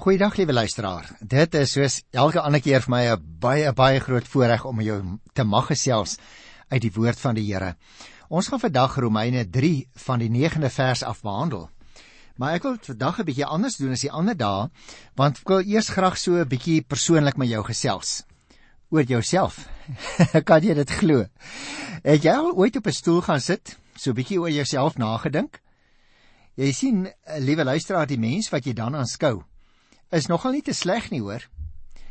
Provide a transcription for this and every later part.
Goeiedag liewe luisteraar. Dit is soos elke ander keer vir my 'n baie baie groot voorreg om jou te mag gesels uit die woord van die Here. Ons gaan vandag Romeine 3 van die 9de vers af behandel. Maar ek wil vandag 'n bietjie anders doen as die ander dae, want ek wil eers graag so 'n bietjie persoonlik met jou gesels oor jouself. kan jy dit glo? Het jy al ooit op 'n stoel gaan sit, so 'n bietjie oor jouself nagedink? Jy sien, liewe luisteraar, die mens wat jy dan aanskou, is nogal nie te sleg nie, hoor.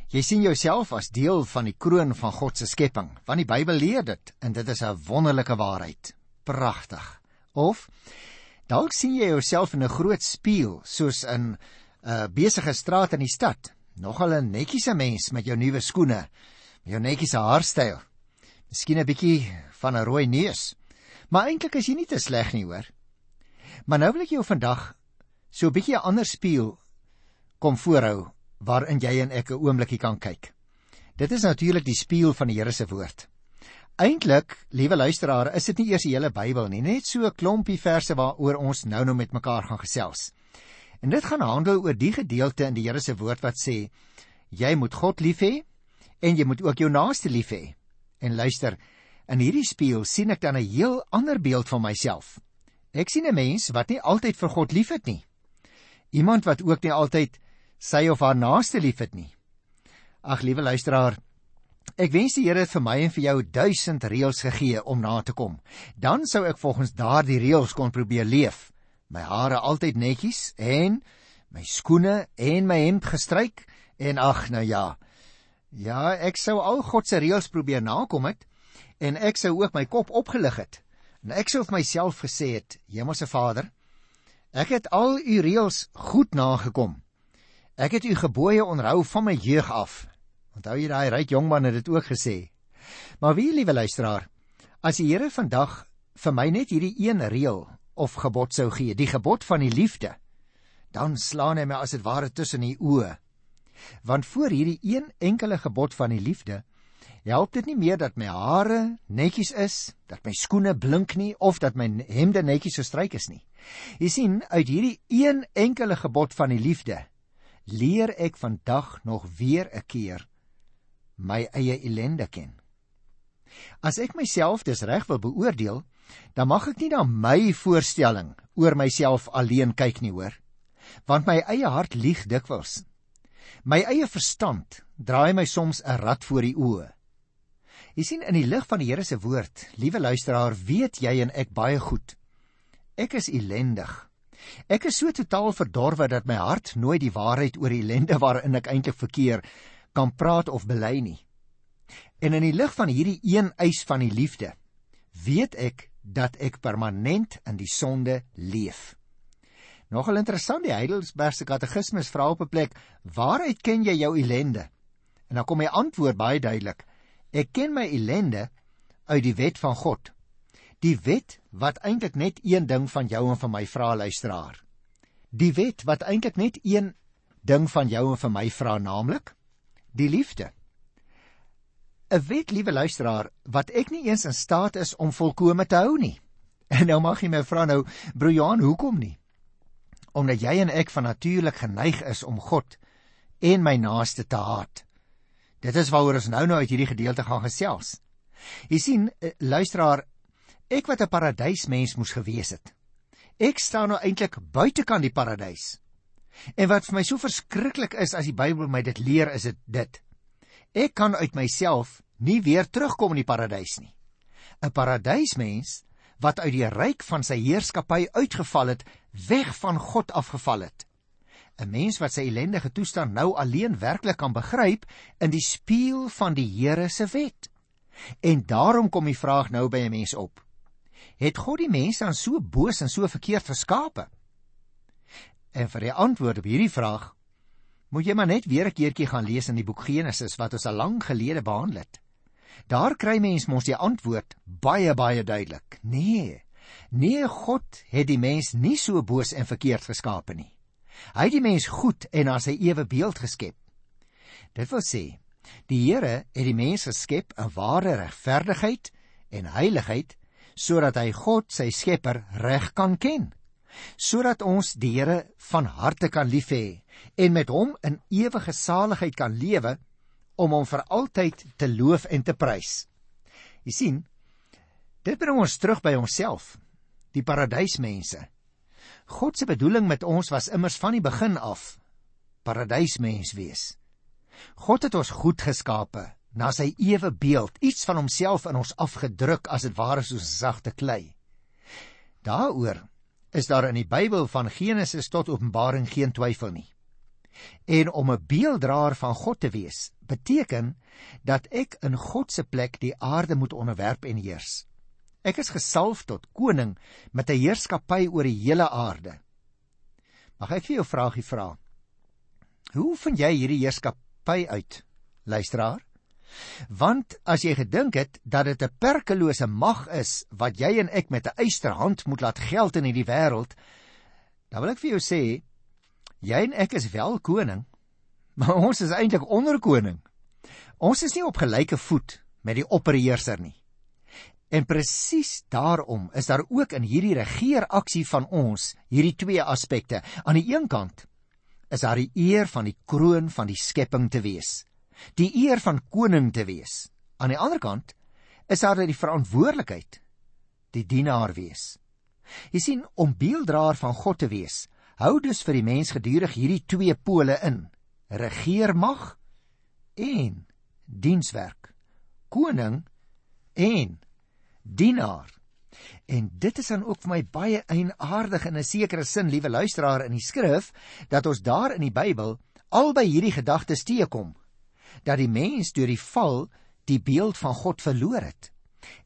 Jy sien jouself as deel van die kroon van God se skepping, want die Bybel leer dit en dit is 'n wonderlike waarheid. Pragtig. Of dalk sien jy jouself in 'n groot spieël, soos in 'n uh, besige straat in die stad. Nogal 'n netjiese mens met jou nuwe skoene, met jou netjiese haarstyl. Miskien 'n bietjie van 'n rooi neus. Maar eintlik is jy nie te sleg nie, hoor. Maar nou wil ek jou vandag so 'n bietjie 'n ander spieël kom voorhou waarin jy en ek 'n oombliekie kan kyk. Dit is natuurlik die spieël van die Here se woord. Eintlik, liewe luisteraar, is dit nie eers die hele Bybel nie, net so 'n klompie verse waaroor ons nou nou met mekaar gaan gesels. En dit gaan handel oor die gedeelte in die Here se woord wat sê jy moet God lief hê en jy moet ook jou naaste lief hê. En luister, in hierdie spieël sien ek dan 'n heel ander beeld van myself. Ek sien 'n mens wat nie altyd vir God liefhet nie. Iemand wat ook nie altyd sy of haar naaste liefhet nie. Ag liewe luisteraar, ek wens die Here het vir my en vir jou duisend reëls gegee om na te kom. Dan sou ek volgens daardie reëls kon probeer leef. My hare altyd netjies en my skoene en my hemp gestryk en ag nou ja. Ja, ek sou al God se reëls probeer nakom het en ek sou ook my kop opgelig het. En ek sou vir myself gesê het, Hemelse Vader, ek het al u reëls goed nagekom. Ek het u gebooie onthou van my jeug af. Onthou jy daai ryk jongman het dit ook gesê. Maar wie liewe luisteraar, as die Here vandag vir my net hierdie een reël of gebod sou gee, die gebod van die liefde, dan slaan hy my as dit ware tussen die oë. Want voor hierdie een enkele gebod van die liefde, help dit nie meer dat my hare netjies is, dat my skoene blink nie of dat my hemde netjies gestryk is nie. Jy sien, uit hierdie een enkele gebod van die liefde leer ek vandag nog weer 'n keer my eie ellende ken. As ek myself dis reg wil beoordeel, dan mag ek nie na my voorstelling oor myself alleen kyk nie, hoor. Want my eie hart lieg dikwels. My eie verstand draai my soms 'n rad voor die oë. Jy sien in die lig van die Here se woord, liewe luisteraar, weet jy en ek baie goed. Ek is ellendig. Ek is so totaal verdorwe dat my hart nooit die waarheid oor die ellende waarin ek eintlik verkeer kan praat of bely nie. En in die lig van hierdie een eis van die liefde, weet ek dat ek permanent in die sonde leef. Nogal interessant die Heidelbergse Katekismes vra op 'n plek: "Waaruit ken jy jou ellende?" En dan kom my antwoord baie duidelik: "Ek ken my ellende uit die wet van God." Die wet wat eintlik net een ding van jou en van my vra luisteraar. Die wet wat eintlik net een ding van jou en van my vra naamlik die liefde. 'n Wet, liewe luisteraar, wat ek nie eens in staat is om volkome te hou nie. En nou mag jy my vra nou, broer Johan, hoekom nie? Omdat jy en ek van natuurlik geneig is om God en my naaste te haat. Dit is waaroor ons nou nou uit hierdie gedeelte gaan gesels. Jy sien, eh, luisteraar, Ek wat 'n paradysmens moes gewees het. Ek staan nou eintlik buitekant die paradys. En wat vir my so verskriklik is as die Bybel my dit leer, is dit dit. Ek kan uit myself nie weer terugkom in die paradys nie. 'n Paradysmens wat uit die ryk van sy heerskappy uitgeval het, weg van God afgeval het. 'n Mens wat sy ellendige toestand nou alleen werklik kan begryp in die spieël van die Here se wet. En daarom kom die vraag nou by 'n mens op het God die mense aan so boos en so verkeerd geskape? En vir die antwoord op hierdie vraag moet jy maar net weer 'n keertjie gaan lees in die boek Genesis wat ons al lank gelede behandel het. Daar kry mens mos die antwoord baie baie duidelik. Nee. Nee, God het die mens nie so boos en verkeerd geskape nie. Hy het die mens goed en na sy ewe beeld geskep. Dit wil sê, die Here het die mens geskep in ware regverdigheid en heiligheid sodat hy God sy Skepper reg kan ken. sodat ons die Here van harte kan lief hê en met hom in ewige saligheid kan lewe om hom vir altyd te loof en te prys. Jy sien, dit bring ons terug by onsself, die paradysmense. God se bedoeling met ons was immers van die begin af paradysmens wees. God het ons goed geskape na sy ewe beeld, iets van homself in ons afgedruk as dit ware soos 'n sagte klei. Daaroor is daar in die Bybel van Genesis tot Openbaring geen twyfel nie. En om 'n beelddraer van God te wees, beteken dat ek in God se plek die aarde moet onderwerp en heers. Ek is gesalf tot koning met 'n heerskappy oor die hele aarde. Mag ek vir jou 'n vraagie vra? Hoe vind jy hierdie heerskappy uit, luisteraar? Want as jy gedink het dat dit 'n perkelose mag is wat jy en ek met 'n eysterhand moet laat geld in hierdie wêreld, dan wil ek vir jou sê, jy en ek is wel koning, maar ons is eintlik onderkoning. Ons is nie op gelyke voet met die opperheerser nie. En presies daarom is daar ook in hierdie regeeraksie van ons hierdie twee aspekte. Aan die een kant is daar die eer van die kroon van die skepping te wees die eer van koning te wees. Aan die ander kant is daar die verantwoordelikheid die dienaar wees. Jy sien om beelddraer van God te wees, hou dus vir die mens gedurig hierdie twee pole in: regeermag en dienswerk. Koning en dienaar. En dit is dan ook vir my baie eienaardig in 'n sekere sin, liewe luisteraar, in die skrif dat ons daar in die Bybel albei hierdie gedagtes teekom dat die mens deur die val die beeld van God verloor het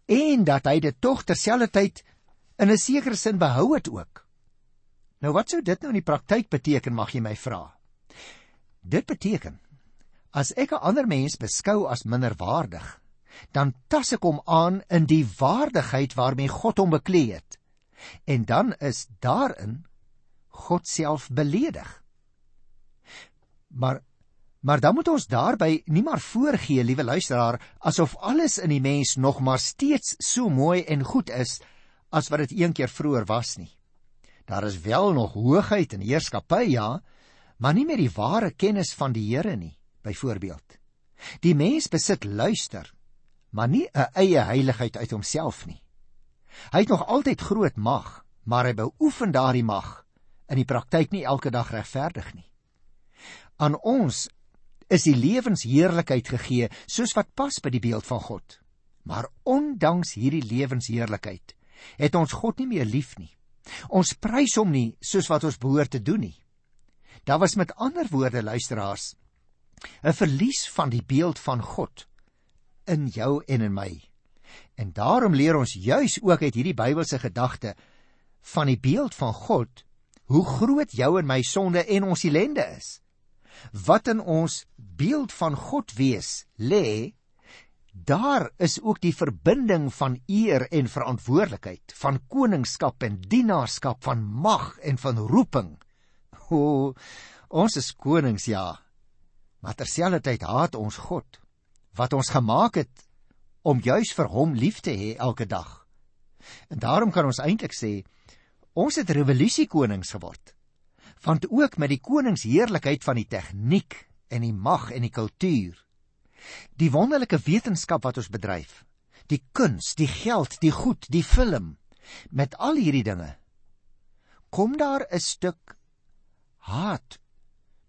en dat hy dit tog terselfdertyd in 'n sekere sin behou het ook. Nou wat sou dit nou in die praktyk beteken mag jy my vra? Dit beteken as ek 'n ander mens beskou as minderwaardig, dan tas ek hom aan in die waardigheid waarmee God hom bekleed het. En dan is daarin God self beledig. Maar Maar dan moet ons daarby nie maar voorgee, liewe luisteraar, asof alles in die mens nog maar steeds so mooi en goed is as wat dit eendag vroeër was nie. Daar is wel nog hoogheid en heerskappy, ja, maar nie met die ware kennis van die Here nie, byvoorbeeld. Die mens besit luister, maar nie 'n eie heiligheid uit homself nie. Hy het nog altyd groot mag, maar hy beoefen daardie mag in die praktyk nie elke dag regverdig nie. Aan ons is die lewensheerlikheid gegee soos wat pas by die beeld van God. Maar ondanks hierdie lewensheerlikheid het ons God nie meer lief nie. Ons prys hom nie soos wat ons behoort te doen nie. Daar was met ander woorde luisteraars 'n verlies van die beeld van God in jou en in my. En daarom leer ons juis ook uit hierdie Bybelse gedagte van die beeld van God hoe groot jou en my sonde en ons ellende is wat in ons beeld van God wees lê, daar is ook die verbinding van eer en verantwoordelikheid, van koningskap en dienaarskap, van mag en van roeping. O, ons is konings ja, maar terselfdertyd haat ons God wat ons gemaak het om juis vir hom lief te hê elke dag. En daarom kan ons eintlik sê ons het revolusiekonings geword want ook met die koningsheerlikheid van die tegniek en die mag en die kultuur. Die wonderlike wetenskap wat ons bedryf, die kuns, die geld, die goed, die film, met al hierdie dinge kom daar 'n stuk haat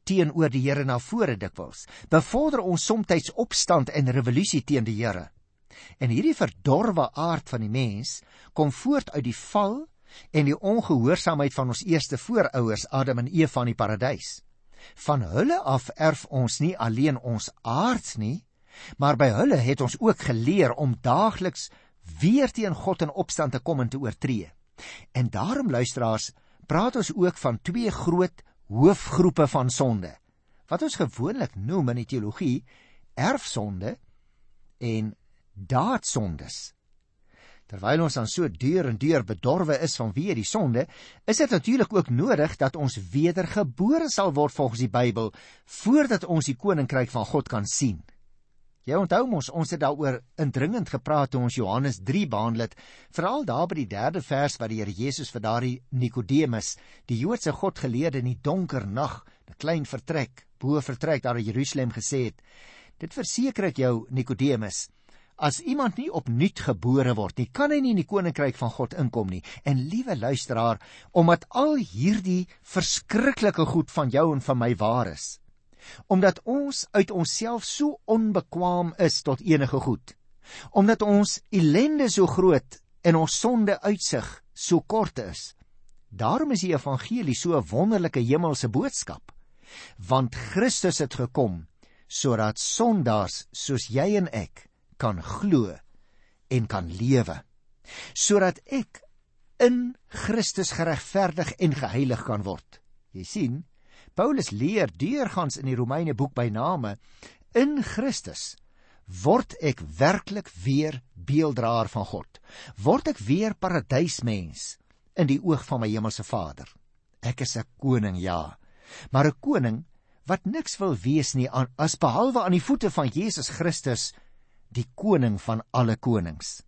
teenoor die Here na vore dikwels. Bevorder ons soms opstand en revolusie teen die Here. En hierdie verdorwe aard van die mens kom voort uit die val en die ongehoorsaamheid van ons eerste voorouers Adam en Eva in die paradys. Van hulle af erf ons nie alleen ons aards nie, maar by hulle het ons ook geleer om daagliks weer teen God in opstand te kom en te oortree. En daarom luisteraars, praat ons ook van twee groot hoofgroepe van sonde wat ons gewoonlik noem in die teologie erfsonde en daadsondes. Terwyl ons dan so deur en deur bedorwe is vanweë die sonde, is dit natuurlik ook nodig dat ons wedergebore sal word volgens die Bybel voordat ons die koninkryk van God kan sien. Jy onthou mos ons het daaroor indringend gepraat toe ons Johannes 3 behandel het, veral daar by die 3de vers waar die Here Jesus vir daardie Nikodemus, die Joodse godgeleerde in die donker nag, 'n klein vertrek, bo vertrek daar in Jerusalem gesê het: "Dit verseker ek jou, Nikodemus, as iemand nie opnuut gebore word nie, kan hy nie in die koninkryk van God inkom nie." En liewe luisteraar, omdat al hierdie verskriklike goed van jou en van my waar is, omdat ons uit onsself so onbekwaam is tot enige goed omdat ons ellende so groot en ons sonde uitsig so kort is daarom is die evangelie so 'n wonderlike hemelse boodskap want Christus het gekom sodat sondaars soos jy en ek kan glo en kan lewe sodat ek in Christus geregverdig en geheilig kan word jy sien Paulus leer deurgangs in die Romeine boek by name in Christus word ek werklik weer beelddraer van God. Word ek weer paradysmens in die oog van my hemelse Vader. Ek is 'n koning, ja, maar 'n koning wat niks wil wees nie as behalwe aan die voete van Jesus Christus, die koning van alle konings.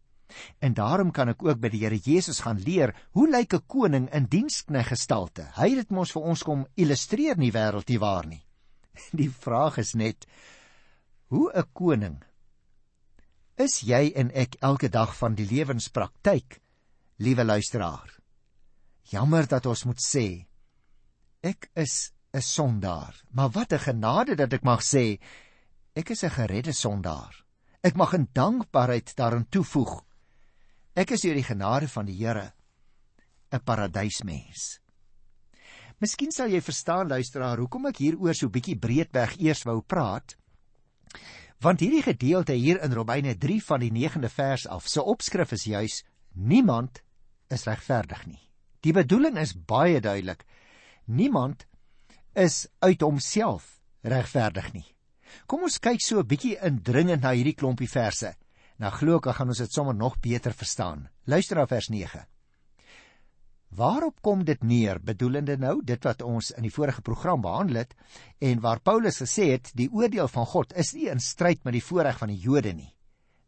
En daarom kan ek ook by die Here Jesus gaan leer hoe lyk 'n koning in dienskneg gestalte. Hy het dit mos vir ons kom illustreer in die wêreld nie waar nie. Die vraag is net hoe 'n koning is jy en ek elke dag van die lewenspraktyk, liewe luisteraar. Jammer dat ons moet sê ek is 'n sondaar, maar wat 'n genade dat ek mag sê ek is 'n geredde sondaar. Ek mag in dankbaarheid daarin toevoeg Ek is deur die genade van die Here 'n paradysmens. Miskien sal jy verstaan luisteraar hoekom ek hieroor so bietjie breedweg eers wou praat. Want hierdie gedeelte hier in Romeine 3 van die 9de vers af, se opskrif is juis niemand is regverdig nie. Die bedoeling is baie duidelik. Niemand is uit homself regverdig nie. Kom ons kyk so 'n bietjie indringend na hierdie klompie verse. Nou glo ek gaan ons dit sommer nog beter verstaan. Luister na vers 9. Waarop kom dit neer? Bedoelende nou dit wat ons in die vorige program behandel het en waar Paulus gesê het die oordeel van God is nie in stryd met die voorreg van die Jode nie.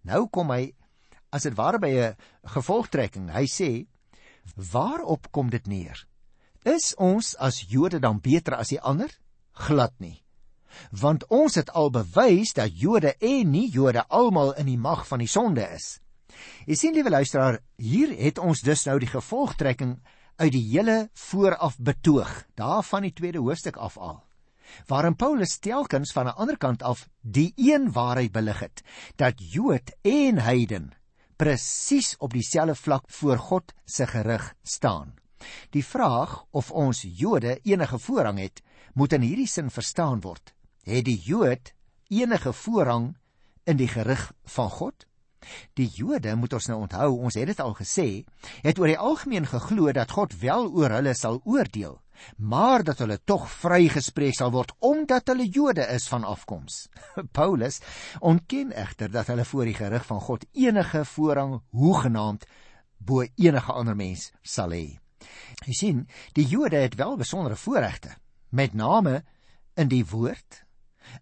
Nou kom hy as dit ware by 'n gevolgtrekking. Hy sê waarop kom dit neer? Is ons as Jode dan beter as die ander? Glad nie want ons het al bewys dat Jode en nie Jode almal in die mag van die sonde is. Jy sien liewe luisteraar, hier het ons dus nou die gevolgtrekking uit die hele vooraf betoog, daarvan die tweede hoofstuk af al. Waarin Paulus telkens van 'n ander kant af die een waarheid belig het dat Jood en heiden presies op dieselfde vlak voor God se gerig staan. Die vraag of ons Jode enige voorrang het, moet in hierdie sin verstaan word het die Jood enige voorrang in die gerig van God? Die Jode, moet ons nou onthou, ons het dit al gesê, het oor die algemeen geglo dat God wel oor hulle sal oordeel, maar dat hulle tog vrygespreek sal word omdat hulle Jode is van afkoms. Paulus ontken egter dat hulle voor die gerig van God enige voorrang hoegenaamd bo enige ander mens sal hê. Jy sien, die Jode het wel besondere voorregte, met name in die woord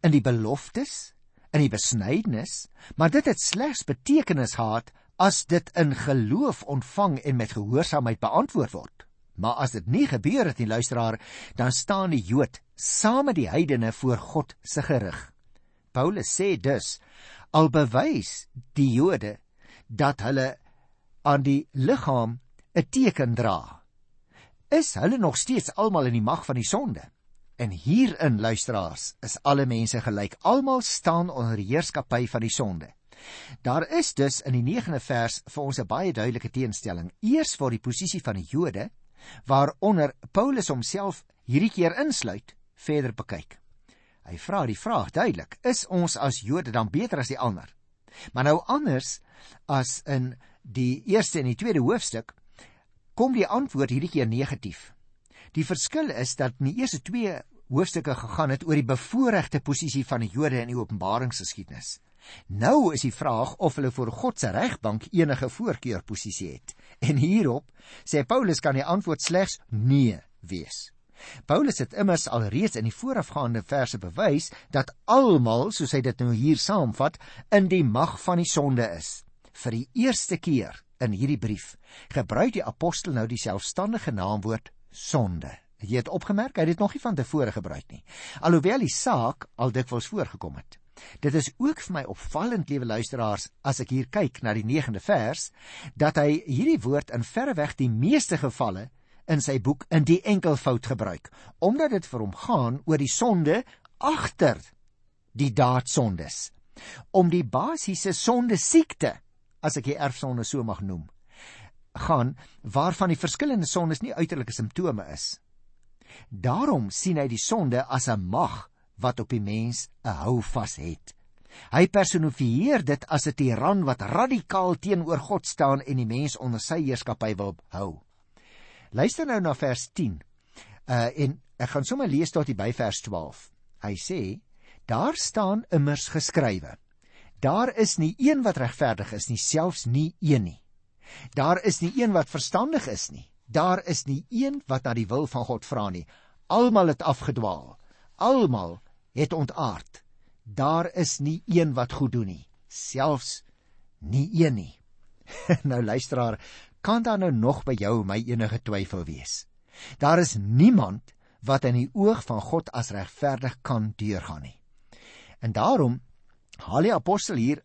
in die beloftes, in die besnydenis, maar dit het slegs betekenis gehad as dit in geloof ontvang en met gehoorsaamheid beantwoord word. Maar as dit nie gebeur het nie, luisteraar, dan staan die Jood saam met die heidene voor God se gerig. Paulus sê dus al bewys die Jode dat hulle aan die liggaam 'n teken dra, is hulle nog steeds almal in die mag van die sonde. En hierin luisteraars is alle mense gelyk. Almal staan onder die heerskappy van die sonde. Daar is dus in die 9de vers vir ons 'n baie duidelike teenstelling. Eers vir die posisie van die Jode waaronder Paulus homself hierdie keer insluit, verder bekyk. Hy vra die vraag duidelik: Is ons as Jode dan beter as die ander? Maar nou anders as in die eerste en die tweede hoofstuk kom die antwoord hierdie keer negatief. Die verskil is dat in die eerste 2 hoofstukke gegaan het oor die bevoordeelde posisie van die Jode in die Openbaringsgeskiedenis. Nou is die vraag of hulle voor God se regbank enige voorkeurposisie het. En hierop sê Paulus kan die antwoord slegs nee wees. Paulus het immers alreeds in die voorafgaande verse bewys dat almal, soos hy dit nou hier saamvat, in die mag van die sonde is. Vir die eerste keer in hierdie brief gebruik die apostel nou die selfstandige naamwoord sonde. Jy het opgemerk, hy het dit nog nie van tevore gebruik nie. Alhoewel die saak al dikwels voorgekom het. Dit is ook vir my opvallend, liewe luisteraars, as ek hier kyk na die 9de vers, dat hy hierdie woord in verreweg die meeste gevalle in sy boek in die enkelvoud gebruik, omdat dit vir hom gaan oor die sonde agter die daadsondes. Om die basiese sonde siekte, as ek die erfsonde so mag noem, gaan waarvan die verskillende sondes nie uiterlike simptome is. Daarom sien hy die sonde as 'n mag wat op die mens 'n houvas het. Hy personifieer dit as 'n tiran wat radikaal teenoor God staan en die mens onder sy heerskappy wil hou. Luister nou na vers 10. Uh en ek gaan sommer lees tot by vers 12. Hy sê: Daar staan immers geskrywe: Daar is nie een wat regverdig is nie, selfs nie een nie. Daar is nie een wat verstandig is nie. Daar is nie een wat na die wil van God vra nie. Almal het afgedwaal. Almal het ontaard. Daar is nie een wat goed doen nie, selfs nie een nie. nou luisteraar, kan daar nou nog by jou my enige twyfel wees? Daar is niemand wat in die oog van God as regverdig kan deurgaan nie. En daarom haal die apostel hier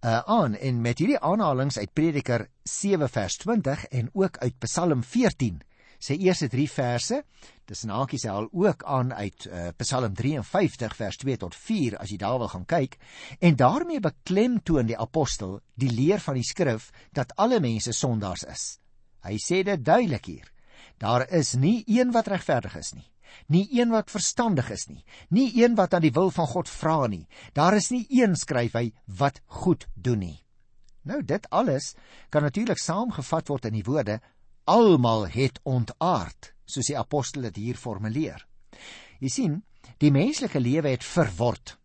uh, aan en met hierdie aanhalinge uit Prediker 7 vers 20 en ook uit Psalm 14 sy eerste 3 verse dis nakies hy al ook aan uit uh, Psalm 53 vers 2 tot 4 as jy daar wil gaan kyk. En daarmee beklemtoon die apostel die leer van die skrif dat alle mense sondaars is. Hy sê dit duidelik hier daar is nie een wat regverdig is nie nie een wat verstandig is nie, nie een wat aan die wil van God vra nie. Daar is nie een skryf hy wat goed doen nie. Nou dit alles kan natuurlik saamgevat word in die woorde almal het ontaard, soos die apostel dit hier formuleer. Jy sien, die menslike lewe het verword,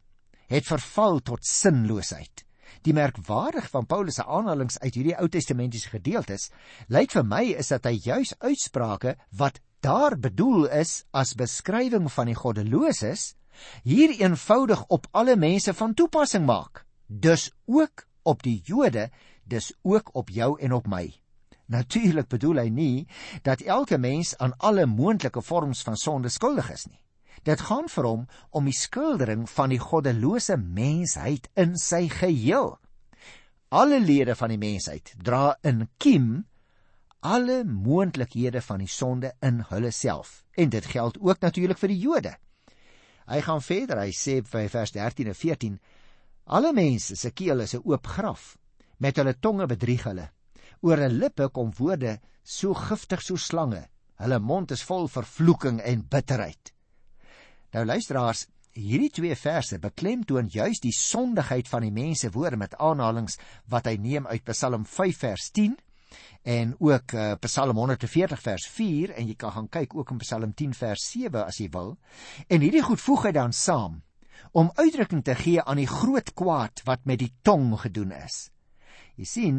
het verval tot sinloosheid. Die merkwaardig van Paulus se aanhalinge uit hierdie Ou Testamentiese gedeeltes lyk vir my is dat hy juis uitsprake wat daar bedoel is as beskrywing van die goddeloses hier eenvoudig op alle mense van toepassing maak. Dus ook op die Jode, dis ook op jou en op my. Natuurlik bedoel hy nie dat elke mens aan alle moontlike vorms van sonde skuldig is nie. Dit gaan vir hom om die skuldering van die goddelose mensheid in sy geheel. Alle lede van die mensheid dra in kiem alle moontlikhede van die sonde in hulle self. En dit geld ook natuurlik vir die Jode. Hy gaan verder, hy sê by vers 13 en 14: Alle mense se keel is 'n oop graf. Met hulle tonge bedrieg hulle. Oor hulle lippe kom woorde so giftig so slange. Hulle mond is vol vervloeking en bitterheid. Nou luisteraars, hierdie twee verse beklemtoon juis die sondigheid van die mense woorde met aanhalinge wat hy neem uit Psalm 5 vers 10 en ook uh, Psalm 140 vers 4 en jy kan gaan kyk ook in Psalm 10 vers 7 as jy wil. En hierdie goed voeg hy dan saam om uitdrukking te gee aan die groot kwaad wat met die tong gedoen is. Jy sien,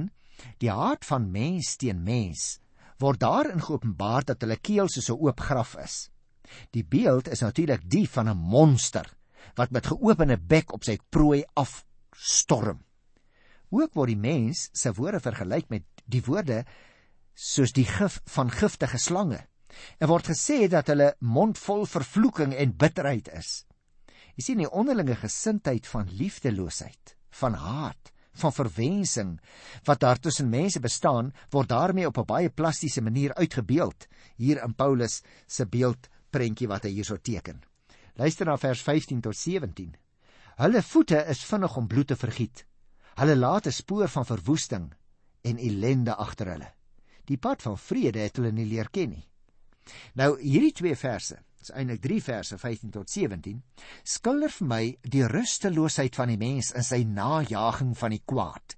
die hart van mens teen mens word daarin geopenbaar dat hulle keel soos 'n oop graf is. Die beeld is natuurlik die van 'n monster wat met geopende bek op sy prooi afstorm. Ook word die mens se woorde vergelyk met die woorde soos die gif van giftige slange. En word gesê dat hulle mond vol vervloeking en bitterheid is. Jy sien die onderlinge gesindheid van liefdeloosheid, van haat, van verwensing wat daar tussen mense bestaan, word daarmee op 'n baie plastiese manier uitgebeeld hier in Paulus se beeldprentjie wat hy hierso teken. Luister na vers 15 tot 17. Hulle voete is vinnig om bloed te vergiet. Hulle laat 'n spoor van verwoesting en ellende agter hulle. Die pad van vrede het hulle nie leer ken nie. Nou hierdie twee verse, dis eintlik 3 verse 15 tot 17, skilder vir my die rusteloosheid van die mens in sy najaging van die kwaad.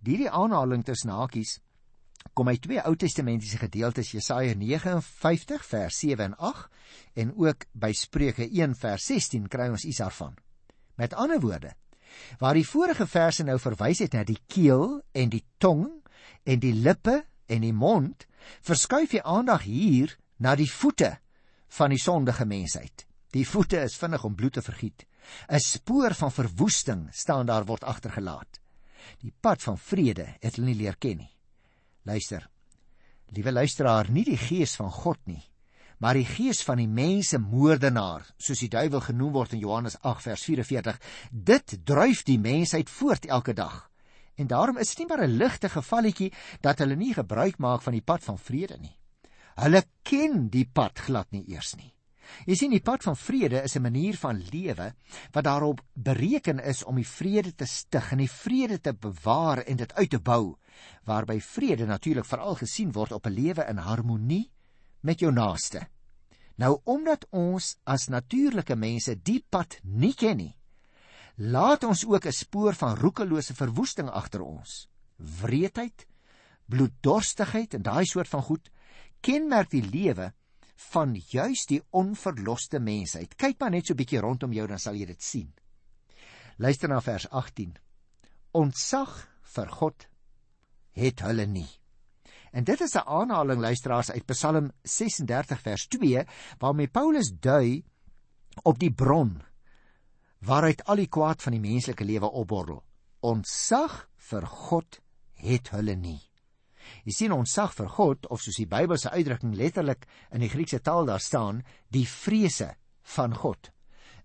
Hierdie aanhaling tussen hakies kom uit twee Ou Testamentiese gedeeltes Jesaja 59 vers 7 en 8 en ook by Spreuke 1 vers 16 kry ons iets daarvan. Met ander woorde, Waar die vorige verse nou verwys het na die keel en die tong en die lippe en die mond, verskuif die aandag hier na die voete van die sondige mensheid. Die voete is vinnig om bloed te vergiet. 'n Spoor van verwoesting staan daar word agtergelaat. Die pad van vrede het hulle nie leer ken nie. Luister. Liewe luisteraar, nie die gees van God nie, maar die gees van die mense moordenaar, soos die duiwel genoem word in Johannes 8 vers 44. Dit dryf die mensheid voort elke dag. En daarom is dit nie maar 'n ligte gevalletjie dat hulle nie gebruik maak van die pad van vrede nie. Hulle ken die pad glad nie eers nie. Jy sien die pad van vrede is 'n manier van lewe wat daarop bereken is om die vrede te stig en die vrede te bewaar en dit uit te bou, waarby vrede natuurlik veral gesien word op 'n lewe in harmonie met jou naaste. Nou omdat ons as natuurlike mense die pad nie ken nie, laat ons ook 'n spoor van roekelose verwoesting agter ons. Wreedheid, bloeddorstigheid en daai soort van goed kenmerk die lewe van juis die onverloste mensheid. Kyk maar net so 'n bietjie rondom jou dan sal jy dit sien. Luister na vers 18. Ontsag vir God het hulle nie. En dit is 'n aanhaling luisteraars uit Psalm 36 vers 2 waarmee Paulus dui op die bron waaruit al die kwaad van die menslike lewe opborrel. Ontsag vir God het hulle nie. Jy sien ons sag vir God of soos die Bybelse uitdrukking letterlik in die Griekse taal daar staan, die vrese van God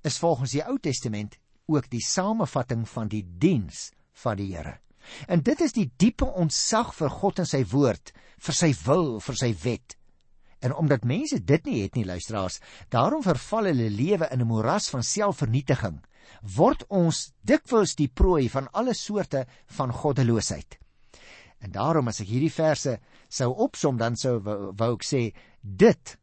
is volgens die Ou Testament ook die samevatting van die diens van die Here. En dit is die diepe ontsag vir God en sy woord, vir sy wil, vir sy wet. En omdat mense dit nie het nie, luisteraars, daarom verval hulle lewe in 'n moeras van selfvernietiging, word ons dikwels die prooi van alle soorte van goddeloosheid. En daarom as ek hierdie verse sou opsom dan sou wou, wou ek sê dit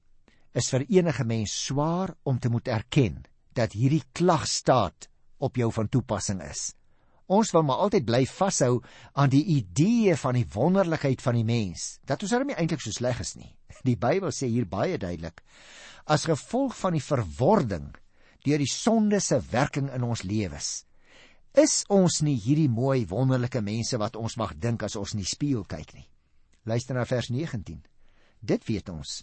is vir enige mens swaar om te moet erken dat hierdie klagstaat op jou van toepassing is. Ons wil maar altyd bly vashou aan die idee van die wonderlikheid van die mens. Dat ons daarmee eintlik so sleg is nie. Die Bybel sê hier baie duidelik as gevolg van die verwording deur die sonde se werking in ons lewens Is ons nie hierdie mooi wonderlike mense wat ons mag dink as ons in die spieël kyk nie? Luister na vers 19. Dit weet ons.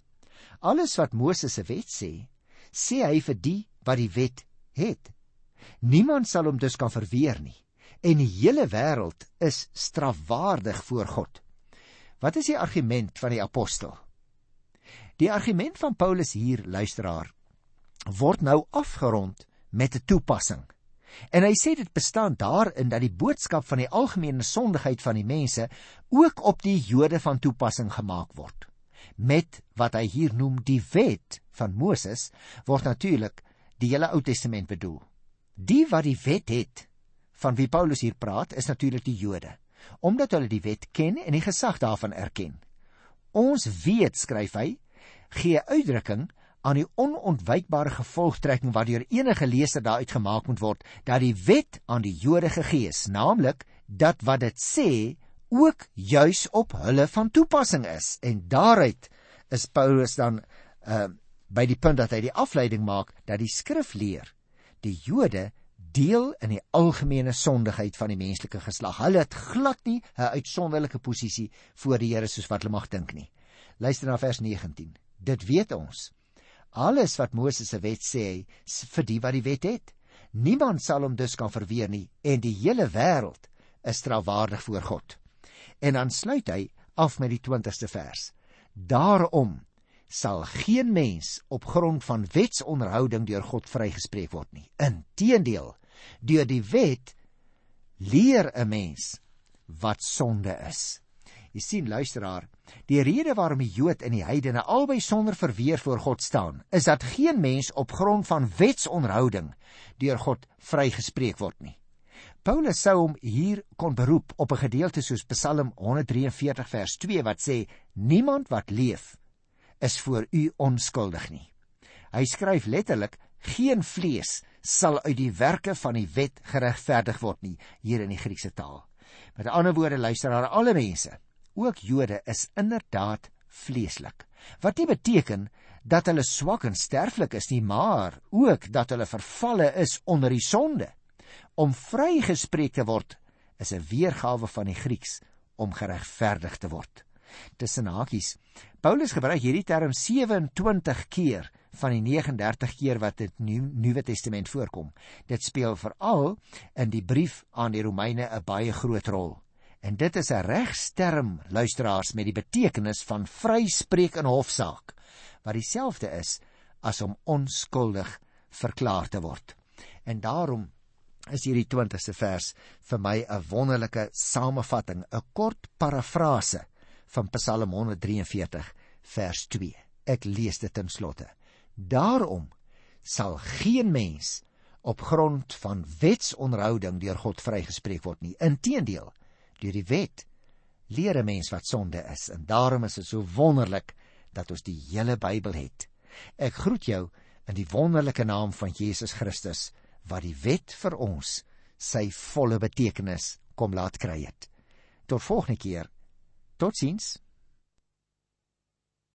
Alles wat Moses se wet sê, sê hy vir die wat die wet het. Niemand sal hom dus kan verweer nie en die hele wêreld is strafwaardig voor God. Wat is die argument van die apostel? Die argument van Paulus hier, luisteraar, word nou afgerond met 'n toepassing. En hy sê dit bestaan daarin dat die boodskap van die algemene sondigheid van die mense ook op die Jode van toepassing gemaak word. Met wat hy hier noem die wet van Moses word natuurlik die hele Ou Testament bedoel. Die wat die wet het van wie Paulus hier praat is natuurlik die Jode, omdat hulle die wet ken en die gesag daarvan erken. Ons weet, skryf hy, gee uitdrukking aan die onontwykbare gevolgtrekking wat deur enige leser daaruit gemaak moet word dat die wet aan die Jode gegee is, naamlik dat wat dit sê ook juis op hulle van toepassing is. En daaruit is Paulus dan uh by die punt dat hy die afleiding maak dat die skrif leer die Jode deel in die algemene sondigheid van die menslike geslag. Hulle het glad nie 'n uitsonderlike posisie voor die Here soos wat hulle mag dink nie. Luister na vers 19. Dit weet ons alles wat Moses se wet sê vir die wat die wet het. Niemand sal hom dus kan verweer nie en die hele wêreld is strafwaardig voor God. En dan sluit hy af met die 20ste vers. Daarom sal geen mens op grond van wetsonderhouding deur God vrygespreek word nie. Inteendeel, deur die wet leer 'n mens wat sonde is. Jy sien luisteraar, die rede waarom die Jood en die heidene albei sonder verweer voor God staan, is dat geen mens op grond van wetsonderhouding deur God vrygespreek word nie. Paulus sou hom hier kon beroep op 'n gedeelte soos Psalm 143 vers 2 wat sê: Niemand wat leef is voor u onskuldig nie. Hy skryf letterlik: Geen vlees sal uit die werke van die wet geregverdig word nie hier in die Griekse taal. Met ander woorde luister daar alle mense ook Jode is inderdaad vleeslik. Wat nie beteken dat hulle swak en sterflik is nie, maar ook dat hulle vervalle is onder die sonde. Om vrygespreek te word is 'n weergawe van die Grieks om geregverdig te word. Tussen hakies. Paulus gebruik hierdie term 27 keer van die 39 keer wat dit in die Nuwe Testament voorkom. Dit speel veral in die brief aan die Romeine 'n baie groot rol. En dit is 'n regsterm luisteraars met die betekenis van vryspreek in hofsaak wat dieselfde is as om onskuldig verklaar te word. En daarom is hierdie 20ste vers vir my 'n wonderlike samevatting, 'n kort parafrase van Psalm 143 vers 2. Ek lees dit ten slotte. Daarom sal geen mens op grond van wetsonhouding deur God vrygespreek word nie. Inteendeel, deur die wet leer 'n mens wat sonde is en daarom is dit so wonderlik dat ons die hele Bybel het. Ek groet jou in die wonderlike naam van Jesus Christus wat die wet vir ons sy volle betekenis kom laat kry het. Tot volgende keer. Tot ziens!